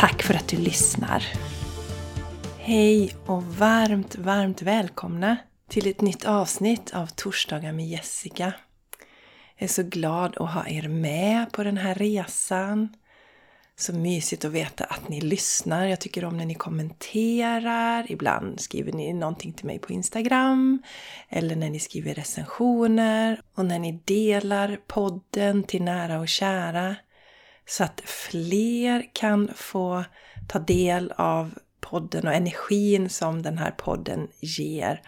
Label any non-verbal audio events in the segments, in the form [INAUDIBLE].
Tack för att du lyssnar! Hej och varmt, varmt välkomna till ett nytt avsnitt av Torsdagar med Jessica. Jag är så glad att ha er med på den här resan. Så mysigt att veta att ni lyssnar. Jag tycker om när ni kommenterar. Ibland skriver ni någonting till mig på Instagram. Eller när ni skriver recensioner. Och när ni delar podden till nära och kära så att fler kan få ta del av podden och energin som den här podden ger.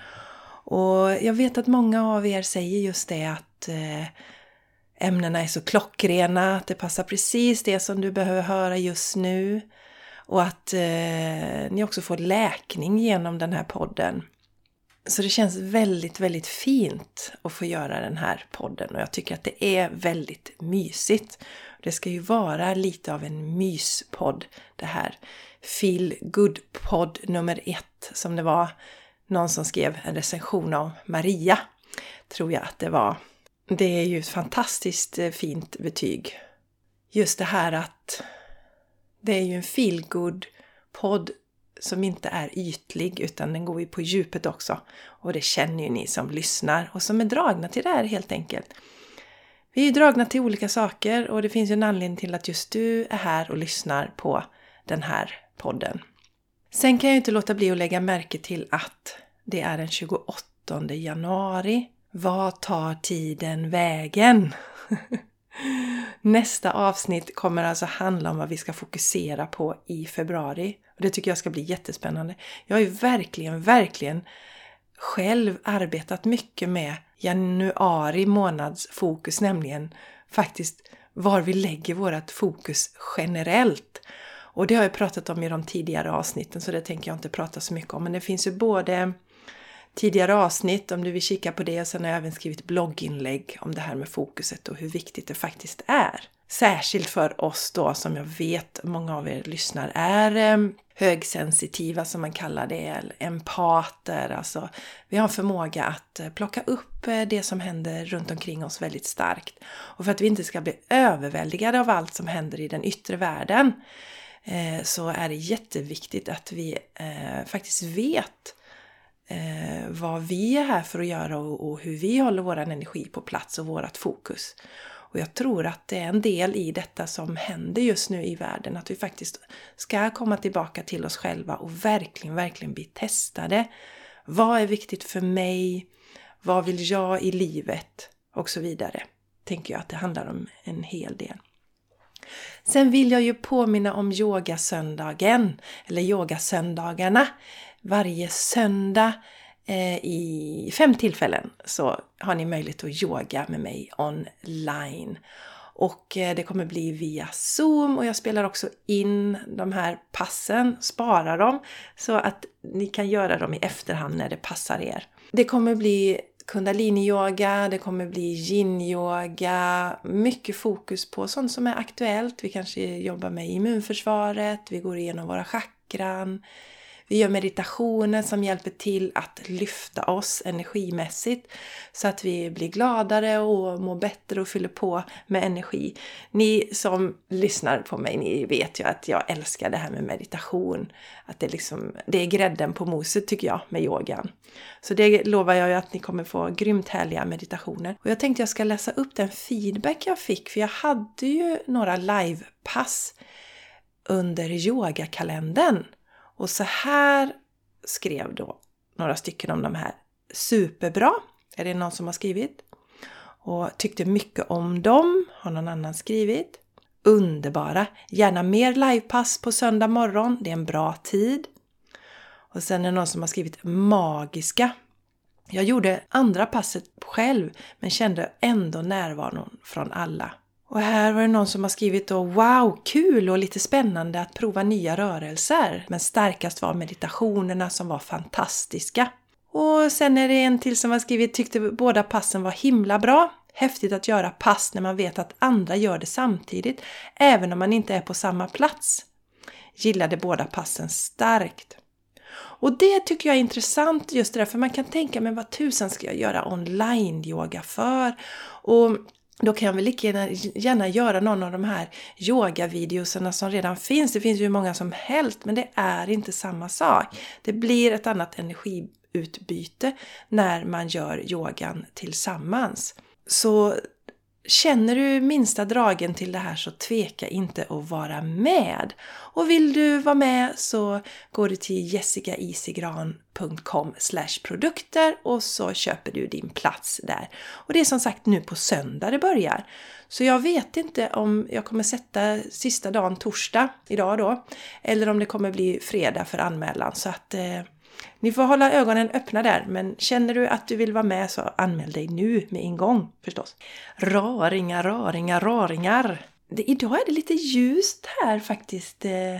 Och jag vet att många av er säger just det att eh, ämnena är så klockrena, att det passar precis det som du behöver höra just nu. Och att eh, ni också får läkning genom den här podden. Så det känns väldigt, väldigt fint att få göra den här podden och jag tycker att det är väldigt mysigt. Det ska ju vara lite av en myspodd det här. Feel good podd nummer ett som det var någon som skrev en recension av Maria. Tror jag att det var. Det är ju ett fantastiskt eh, fint betyg. Just det här att det är ju en feel good podd som inte är ytlig utan den går ju på djupet också. Och det känner ju ni som lyssnar och som är dragna till det här helt enkelt. Vi är dragna till olika saker och det finns ju en anledning till att just du är här och lyssnar på den här podden. Sen kan jag inte låta bli att lägga märke till att det är den 28 januari. Vad tar tiden vägen? [LAUGHS] Nästa avsnitt kommer alltså handla om vad vi ska fokusera på i februari. Och Det tycker jag ska bli jättespännande. Jag har ju verkligen, verkligen själv arbetat mycket med januari månads fokus, nämligen faktiskt var vi lägger vårt fokus generellt. Och det har jag pratat om i de tidigare avsnitten så det tänker jag inte prata så mycket om. Men det finns ju både tidigare avsnitt om du vill kika på det och sen har jag även skrivit blogginlägg om det här med fokuset och hur viktigt det faktiskt är. Särskilt för oss då som jag vet många av er lyssnar är ehm, högsensitiva som man kallar det, eller empater. Alltså, vi har en förmåga att eh, plocka upp eh, det som händer runt omkring oss väldigt starkt. Och för att vi inte ska bli överväldigade av allt som händer i den yttre världen eh, så är det jätteviktigt att vi faktiskt vet Eh, vad vi är här för att göra och hur vi håller vår energi på plats och vårt fokus. Och jag tror att det är en del i detta som händer just nu i världen, att vi faktiskt ska komma tillbaka till oss själva och verkligen, verkligen bli testade. Vad är viktigt för mig? Vad vill jag i livet? Och så vidare. Tänker jag att det handlar om en hel del. Sen vill jag ju påminna om yogasöndagen, eller yogasöndagarna. Varje söndag Eh, i fem tillfällen så har ni möjlighet att yoga med mig online. Och eh, det kommer bli via Zoom och jag spelar också in de här passen, sparar dem så att ni kan göra dem i efterhand när det passar er. Det kommer bli kundaliniyoga, det kommer bli yin-yoga, mycket fokus på sånt som är aktuellt. Vi kanske jobbar med immunförsvaret, vi går igenom våra chakran, vi gör meditationer som hjälper till att lyfta oss energimässigt så att vi blir gladare och mår bättre och fyller på med energi. Ni som lyssnar på mig, ni vet ju att jag älskar det här med meditation. Att det, liksom, det är grädden på moset tycker jag med yogan. Så det lovar jag ju att ni kommer få grymt härliga meditationer. Och jag tänkte jag ska läsa upp den feedback jag fick för jag hade ju några livepass under yogakalendern. Och så här skrev då några stycken om de här. Superbra, är det någon som har skrivit. Och tyckte mycket om dem, har någon annan skrivit. Underbara, gärna mer livepass på söndag morgon, det är en bra tid. Och sen är det någon som har skrivit magiska. Jag gjorde andra passet själv men kände ändå närvaron från alla. Och här var det någon som har skrivit då Wow, kul och lite spännande att prova nya rörelser. Men starkast var meditationerna som var fantastiska. Och sen är det en till som har skrivit tyckte båda passen var himla bra. Häftigt att göra pass när man vet att andra gör det samtidigt, även om man inte är på samma plats. Gillade båda passen starkt. Och det tycker jag är intressant just därför man kan tänka, men vad tusan ska jag göra online-yoga för? Och då kan jag väl lika gärna göra någon av de här yogavideoserna som redan finns. Det finns ju hur många som helst, men det är inte samma sak. Det blir ett annat energiutbyte när man gör yogan tillsammans. Så Känner du minsta dragen till det här så tveka inte att vara med. Och vill du vara med så går du till jessicaisigran.com produkter och så köper du din plats där. Och det är som sagt nu på söndag det börjar. Så jag vet inte om jag kommer sätta sista dagen torsdag, idag då, eller om det kommer bli fredag för anmälan. Så att eh, ni får hålla ögonen öppna där, men känner du att du vill vara med så anmäl dig nu med en gång förstås. Raringar, raringar, raringar! Det, idag är det lite ljust här faktiskt eh,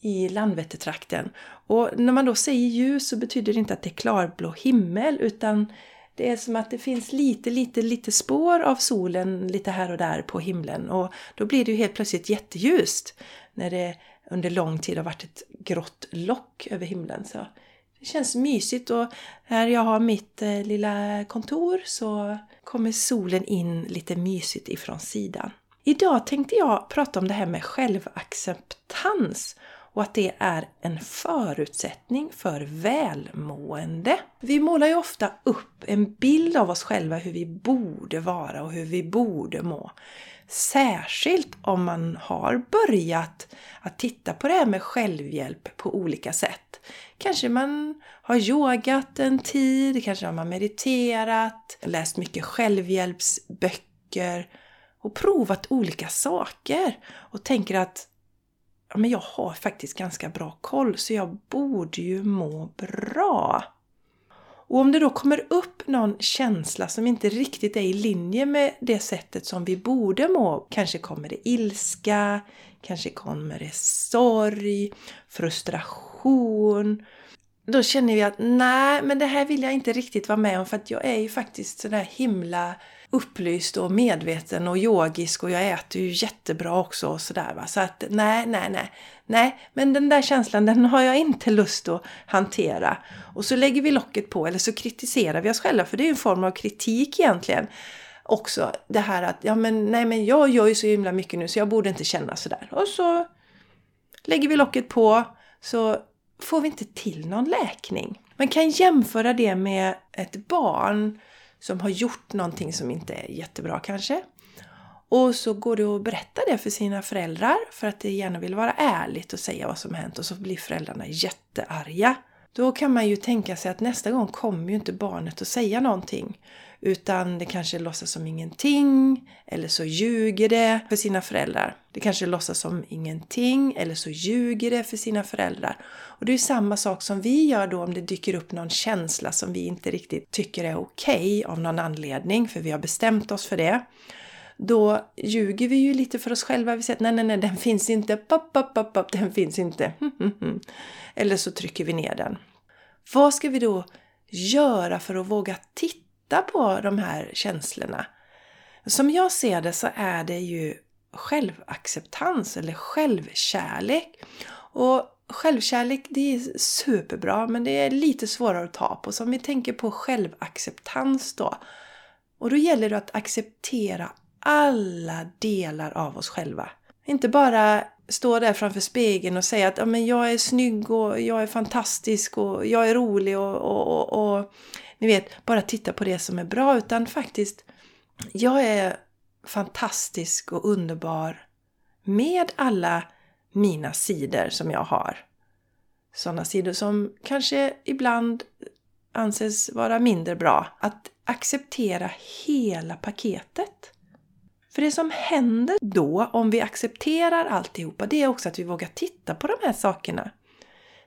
i Landvettertrakten. Och när man då säger ljus så betyder det inte att det är klarblå himmel utan det är som att det finns lite, lite, lite spår av solen lite här och där på himlen och då blir det ju helt plötsligt jätteljust när det under lång tid har varit ett grått lock över himlen. Så det känns mysigt och här jag har mitt eh, lilla kontor så kommer solen in lite mysigt ifrån sidan. Idag tänkte jag prata om det här med självacceptans och att det är en förutsättning för välmående. Vi målar ju ofta upp en bild av oss själva hur vi borde vara och hur vi borde må. Särskilt om man har börjat att titta på det här med självhjälp på olika sätt. Kanske man har yogat en tid, kanske har man mediterat, läst mycket självhjälpsböcker och provat olika saker och tänker att ja, men jag har faktiskt ganska bra koll så jag borde ju må bra. Och om det då kommer upp någon känsla som inte riktigt är i linje med det sättet som vi borde må, kanske kommer det ilska, kanske kommer det sorg, frustration. Då känner vi att nej, men det här vill jag inte riktigt vara med om för att jag är ju faktiskt sådär himla upplyst och medveten och yogisk och jag äter ju jättebra också och sådär va. Så att nej, nej, nej. Nej, men den där känslan den har jag inte lust att hantera. Och så lägger vi locket på eller så kritiserar vi oss själva för det är ju en form av kritik egentligen. Också det här att ja men nej men jag gör ju så himla mycket nu så jag borde inte känna sådär. Och så lägger vi locket på så får vi inte till någon läkning. Man kan jämföra det med ett barn som har gjort någonting som inte är jättebra kanske. Och så går du och berättar det för sina föräldrar för att det gärna vill vara ärligt och säga vad som hänt och så blir föräldrarna jättearga. Då kan man ju tänka sig att nästa gång kommer ju inte barnet att säga någonting. Utan det kanske låtsas som ingenting, eller så ljuger det för sina föräldrar. Det kanske låtsas som ingenting, eller så ljuger det för sina föräldrar. Och det är samma sak som vi gör då om det dyker upp någon känsla som vi inte riktigt tycker är okej okay av någon anledning, för vi har bestämt oss för det. Då ljuger vi ju lite för oss själva. Vi säger att nej, nej, nej, den finns inte. Pop, pop, pop, pop, den finns inte. [LAUGHS] Eller så trycker vi ner den. Vad ska vi då göra för att våga titta? Titta på de här känslorna? Som jag ser det så är det ju självacceptans eller självkärlek. Och självkärlek det är superbra men det är lite svårare att ta på. Så om vi tänker på självacceptans då. Och då gäller det att acceptera alla delar av oss själva. Inte bara stå där framför spegeln och säga att ja, men jag är snygg och jag är fantastisk och jag är rolig och, och, och, och ni vet, bara titta på det som är bra utan faktiskt jag är fantastisk och underbar med alla mina sidor som jag har. Sådana sidor som kanske ibland anses vara mindre bra. Att acceptera hela paketet. För det som händer då, om vi accepterar alltihopa, det är också att vi vågar titta på de här sakerna.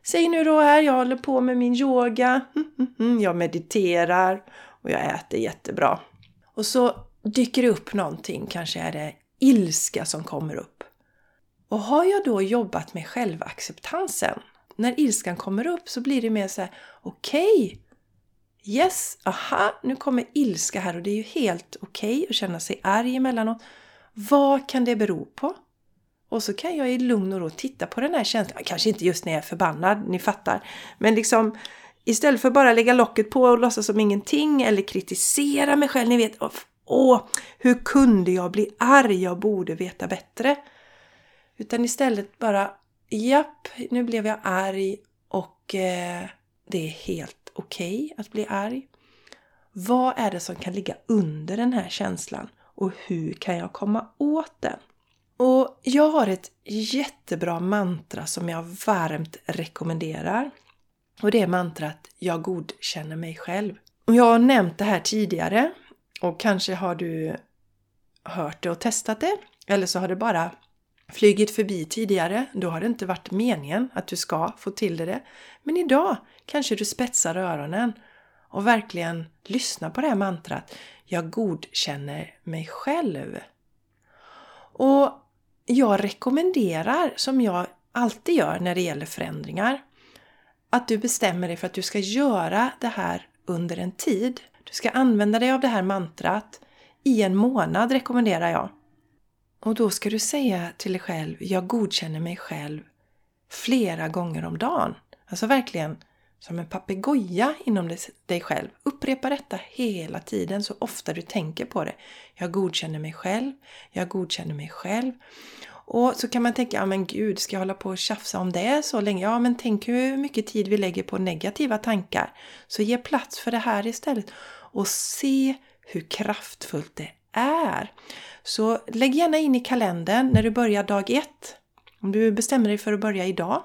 Säg nu då här, jag håller på med min yoga, mm, mm, mm. jag mediterar och jag äter jättebra. Och så dyker det upp någonting, kanske är det ilska som kommer upp. Och har jag då jobbat med självacceptansen, när ilskan kommer upp så blir det mer så här: okej, okay, yes, aha, nu kommer ilska här och det är ju helt okej okay att känna sig arg emellanåt. Vad kan det bero på? Och så kan jag i lugn och ro titta på den här känslan. Kanske inte just när jag är förbannad, ni fattar. Men liksom istället för bara lägga locket på och låtsas som ingenting eller kritisera mig själv. Ni vet, åh, hur kunde jag bli arg? Jag borde veta bättre. Utan istället bara, japp, nu blev jag arg och eh, det är helt okej okay att bli arg. Vad är det som kan ligga under den här känslan? Och hur kan jag komma åt den? Och jag har ett jättebra mantra som jag varmt rekommenderar. Och det är mantrat Jag godkänner mig själv. Och jag har nämnt det här tidigare och kanske har du hört det och testat det. Eller så har det bara flygit förbi tidigare. Då har det inte varit meningen att du ska få till det. Men idag kanske du spetsar öronen och verkligen lyssnar på det här mantrat. Jag godkänner mig själv. Och jag rekommenderar, som jag alltid gör när det gäller förändringar, att du bestämmer dig för att du ska göra det här under en tid. Du ska använda dig av det här mantrat i en månad rekommenderar jag. Och då ska du säga till dig själv, jag godkänner mig själv flera gånger om dagen. Alltså verkligen som en papegoja inom dig själv. Upprepa detta hela tiden så ofta du tänker på det. Jag godkänner mig själv, jag godkänner mig själv. Och så kan man tänka, ja men gud, ska jag hålla på och tjafsa om det så länge? Ja, men tänk hur mycket tid vi lägger på negativa tankar. Så ge plats för det här istället. Och se hur kraftfullt det är. Så lägg gärna in i kalendern när du börjar dag ett. Om du bestämmer dig för att börja idag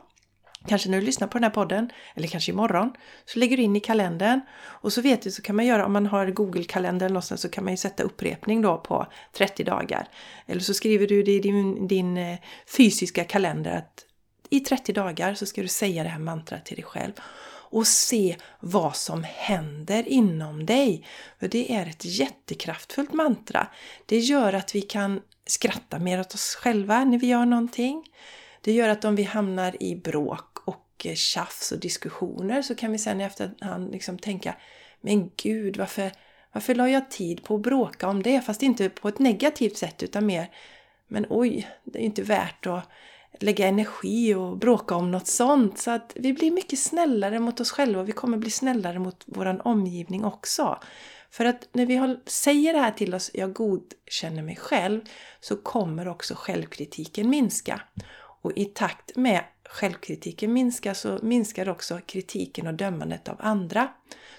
kanske när du lyssnar på den här podden, eller kanske imorgon, så lägger du in i kalendern och så vet du så kan man göra, om man har Google-kalendern någonstans så kan man ju sätta upprepning då på 30 dagar. Eller så skriver du det i din, din eh, fysiska kalender att i 30 dagar så ska du säga det här mantrat till dig själv och se vad som händer inom dig. För det är ett jättekraftfullt mantra. Det gör att vi kan skratta mer åt oss själva när vi gör någonting. Det gör att om vi hamnar i bråk och eh, tjafs och diskussioner så kan vi sen i efterhand liksom tänka Men gud, varför, varför la jag tid på att bråka om det? Fast inte på ett negativt sätt utan mer Men oj, det är inte värt att lägga energi och bråka om något sånt. Så att vi blir mycket snällare mot oss själva och vi kommer bli snällare mot vår omgivning också. För att när vi säger det här till oss, jag godkänner mig själv, så kommer också självkritiken minska. Och i takt med självkritiken minskar så minskar också kritiken och dömandet av andra.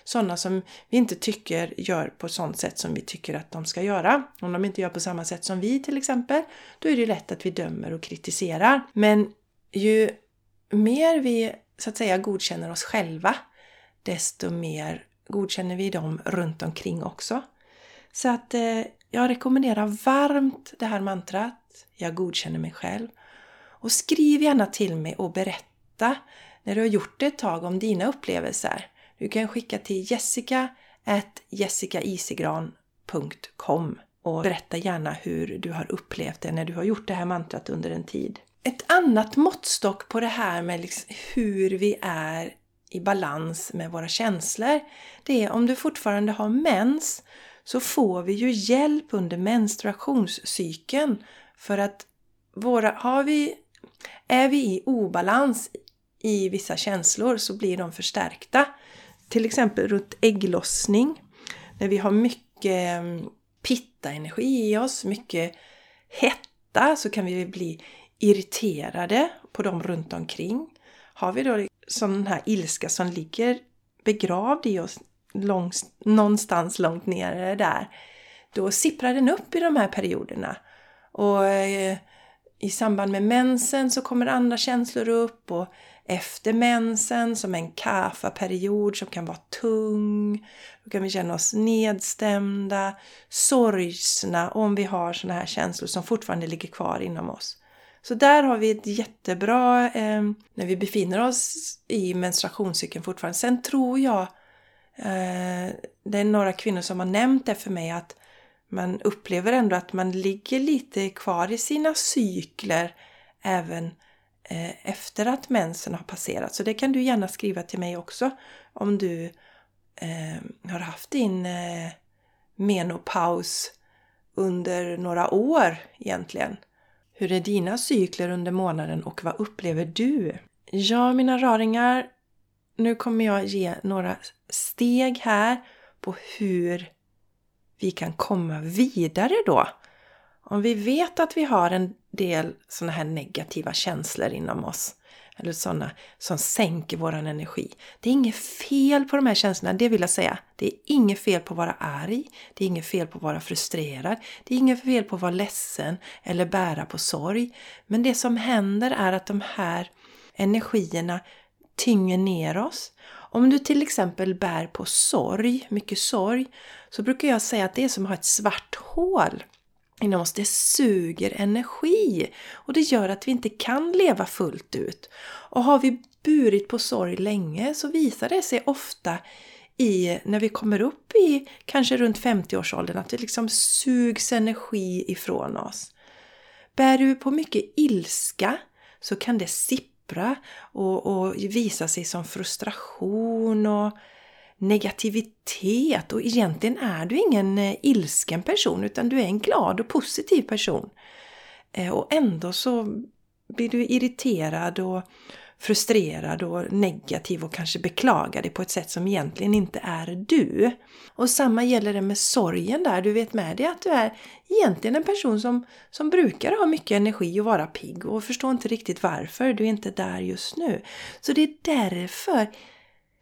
Sådana som vi inte tycker gör på sådant sätt som vi tycker att de ska göra. Om de inte gör på samma sätt som vi till exempel, då är det lätt att vi dömer och kritiserar. Men ju mer vi så att säga godkänner oss själva, desto mer godkänner vi dem runt omkring också. Så att eh, jag rekommenderar varmt det här mantrat. Jag godkänner mig själv. Och skriv gärna till mig och berätta när du har gjort det ett tag om dina upplevelser. Du kan skicka till jessica jessicaisigran.com och berätta gärna hur du har upplevt det när du har gjort det här mantrat under en tid. Ett annat måttstock på det här med liksom hur vi är i balans med våra känslor, det är om du fortfarande har mens så får vi ju hjälp under menstruationscykeln för att våra, har vi är vi i obalans i vissa känslor så blir de förstärkta. Till exempel runt ägglossning, när vi har mycket mm, pitta-energi i oss, mycket hetta, så kan vi bli irriterade på dem runt omkring. Har vi då sån här ilska som ligger begravd i oss långs, någonstans långt nere där, då sipprar den upp i de här perioderna. Och eh, i samband med mensen så kommer andra känslor upp och efter mensen som en kafa-period som kan vara tung. Då kan vi känna oss nedstämda, sorgsna om vi har sådana här känslor som fortfarande ligger kvar inom oss. Så där har vi ett jättebra, eh, när vi befinner oss i menstruationscykeln fortfarande. Sen tror jag, eh, det är några kvinnor som har nämnt det för mig att man upplever ändå att man ligger lite kvar i sina cykler även eh, efter att mensen har passerat. Så det kan du gärna skriva till mig också om du eh, har haft din eh, menopaus under några år egentligen. Hur är dina cykler under månaden och vad upplever du? Ja, mina raringar, nu kommer jag ge några steg här på hur vi kan komma vidare då. Om vi vet att vi har en del sådana här negativa känslor inom oss, eller sådana som sänker vår energi. Det är inget fel på de här känslorna, det vill jag säga. Det är inget fel på att vara arg, det är inget fel på att vara frustrerad, det är inget fel på att vara ledsen eller bära på sorg. Men det som händer är att de här energierna tynger ner oss. Om du till exempel bär på sorg, mycket sorg, så brukar jag säga att det är som att ha ett svart hål inom oss. Det suger energi och det gör att vi inte kan leva fullt ut. Och har vi burit på sorg länge så visar det sig ofta i, när vi kommer upp i kanske runt 50-årsåldern, att det liksom sugs energi ifrån oss. Bär du på mycket ilska så kan det sippra och, och visa sig som frustration och negativitet och egentligen är du ingen eh, ilsken person utan du är en glad och positiv person. Eh, och ändå så blir du irriterad och frustrerad och negativ och kanske beklagar dig på ett sätt som egentligen inte är du. Och samma gäller det med sorgen där. Du vet med dig att du är egentligen en person som, som brukar ha mycket energi och vara pigg och förstår inte riktigt varför du är inte där just nu. Så det är därför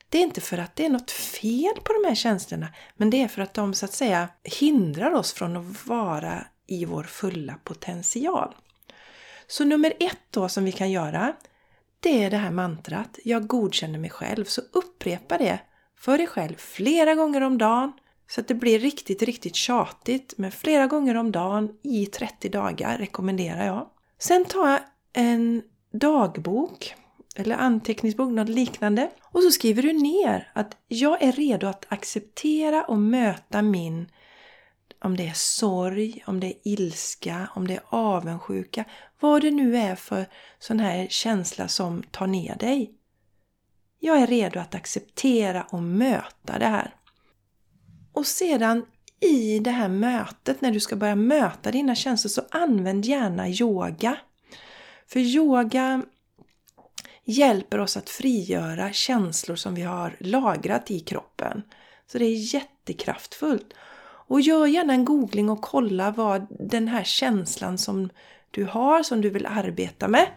det är inte för att det är något fel på de här tjänsterna, men det är för att de så att säga hindrar oss från att vara i vår fulla potential. Så nummer ett då som vi kan göra, det är det här mantrat, jag godkänner mig själv. Så upprepa det för dig själv flera gånger om dagen så att det blir riktigt, riktigt tjatigt. Men flera gånger om dagen i 30 dagar rekommenderar jag. Sen ta en dagbok eller anteckningsbok, något liknande. Och så skriver du ner att jag är redo att acceptera och möta min om det är sorg, om det är ilska, om det är avundsjuka, vad det nu är för sån här känsla som tar ner dig. Jag är redo att acceptera och möta det här. Och sedan i det här mötet, när du ska börja möta dina känslor, så använd gärna yoga. För yoga hjälper oss att frigöra känslor som vi har lagrat i kroppen. Så det är jättekraftfullt. Och gör gärna en googling och kolla vad den här känslan som du har, som du vill arbeta med,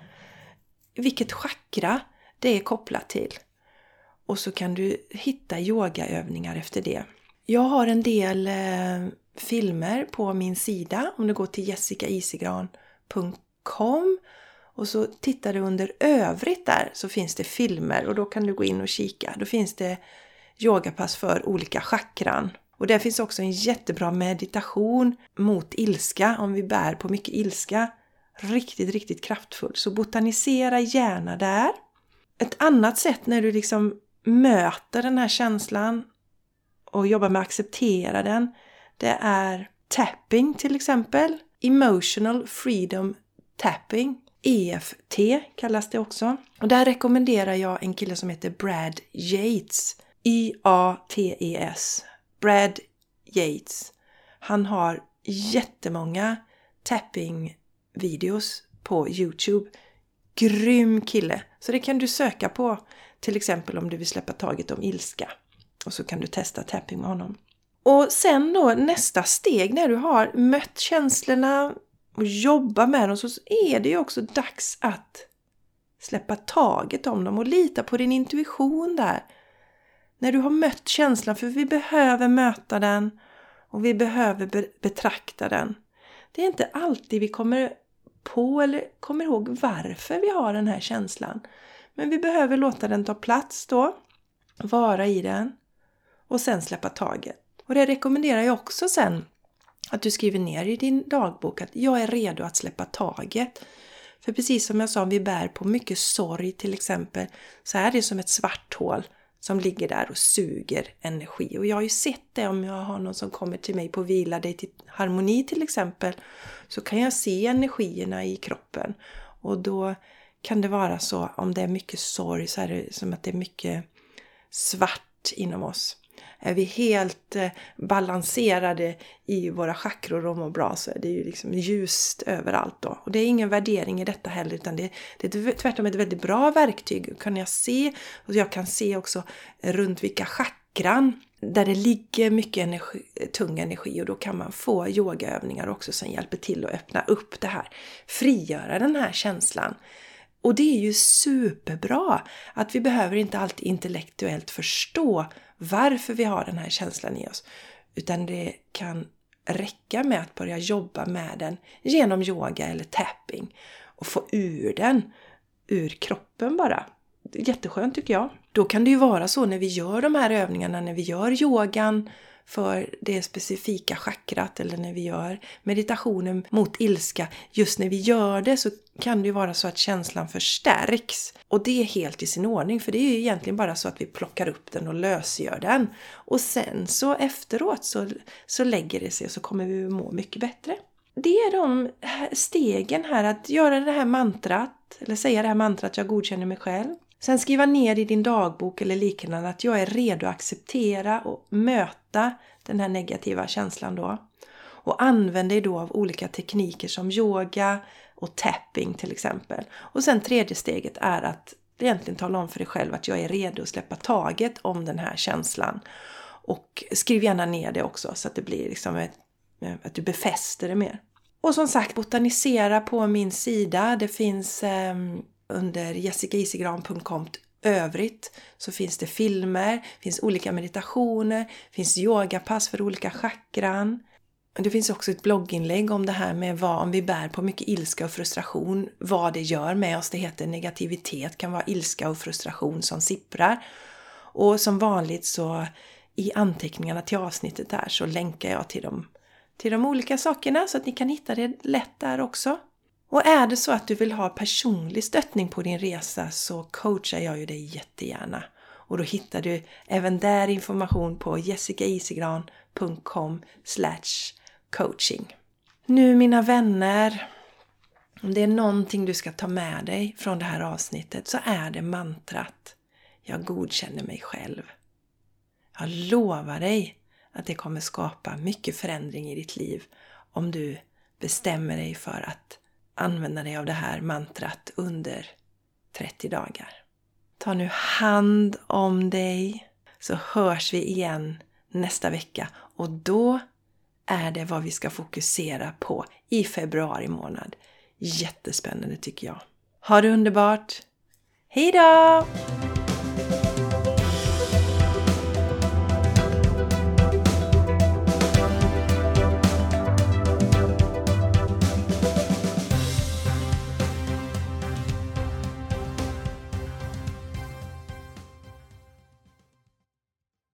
vilket chakra det är kopplat till. Och så kan du hitta yogaövningar efter det. Jag har en del eh, filmer på min sida om du går till jessicaisigran.com och så tittar du under övrigt där så finns det filmer och då kan du gå in och kika. Då finns det yogapass för olika chakran. Och där finns också en jättebra meditation mot ilska, om vi bär på mycket ilska. Riktigt, riktigt kraftfull. Så botanisera gärna där. Ett annat sätt när du liksom möter den här känslan och jobbar med att acceptera den, det är tapping till exempel. Emotional Freedom Tapping. EFT kallas det också. Och där rekommenderar jag en kille som heter Brad Yates. Y-A-T-E-S. Brad Yates. Han har jättemånga tapping-videos på Youtube. Grym kille! Så det kan du söka på till exempel om du vill släppa taget om ilska. Och så kan du testa tapping med honom. Och sen då nästa steg när du har mött känslorna, och jobba med dem så är det ju också dags att släppa taget om dem och lita på din intuition där. När du har mött känslan, för vi behöver möta den och vi behöver betrakta den. Det är inte alltid vi kommer på eller kommer ihåg varför vi har den här känslan. Men vi behöver låta den ta plats då, vara i den och sen släppa taget. Och det rekommenderar jag också sen att du skriver ner i din dagbok att jag är redo att släppa taget. För precis som jag sa, om vi bär på mycket sorg till exempel, så är det som ett svart hål som ligger där och suger energi. Och jag har ju sett det om jag har någon som kommer till mig på Vila dig till harmoni till exempel. Så kan jag se energierna i kroppen. Och då kan det vara så, om det är mycket sorg så är det som att det är mycket svart inom oss. Är vi helt eh, balanserade i våra chakror och mår bra så är det ju liksom ljust överallt då. Och det är ingen värdering i detta heller utan det, det är tvärtom ett väldigt bra verktyg. Kan jag se, och jag kan se också runt vilka chakran där det ligger mycket energi, tung energi och då kan man få yogaövningar också som hjälper till att öppna upp det här. Frigöra den här känslan. Och det är ju superbra att vi behöver inte alltid intellektuellt förstå varför vi har den här känslan i oss. Utan det kan räcka med att börja jobba med den genom yoga eller tapping och få ur den ur kroppen bara. Jätteskönt tycker jag. Då kan det ju vara så när vi gör de här övningarna, när vi gör yogan för det specifika chakrat eller när vi gör meditationen mot ilska. Just när vi gör det så kan det ju vara så att känslan förstärks. Och det är helt i sin ordning för det är ju egentligen bara så att vi plockar upp den och lösgör den. Och sen så efteråt så, så lägger det sig och så kommer vi må mycket bättre. Det är de stegen här att göra det här mantrat, eller säga det här mantrat jag godkänner mig själv. Sen skriva ner i din dagbok eller liknande att jag är redo att acceptera och möta den här negativa känslan då. Och använd dig då av olika tekniker som yoga och tapping till exempel. Och sen tredje steget är att egentligen tala om för dig själv att jag är redo att släppa taget om den här känslan. Och skriv gärna ner det också så att det blir liksom ett, att du befäster det mer. Och som sagt, botanisera på min sida. Det finns eh, under jessicaisigran.com övrigt så finns det filmer, finns olika meditationer, finns yogapass för olika chakran. Det finns också ett blogginlägg om det här med vad om vi bär på mycket ilska och frustration, vad det gör med oss. Det heter negativitet, kan vara ilska och frustration som sipprar. Och som vanligt så i anteckningarna till avsnittet där så länkar jag till de, till de olika sakerna så att ni kan hitta det lätt där också. Och är det så att du vill ha personlig stöttning på din resa så coachar jag ju dig jättegärna. Och då hittar du även där information på jessicaisigran.com coaching. Nu mina vänner, om det är någonting du ska ta med dig från det här avsnittet så är det mantrat Jag godkänner mig själv. Jag lovar dig att det kommer skapa mycket förändring i ditt liv om du bestämmer dig för att använda dig av det här mantrat under 30 dagar. Ta nu hand om dig så hörs vi igen nästa vecka och då är det vad vi ska fokusera på i februari månad. Jättespännande tycker jag. Ha det underbart! Hejdå!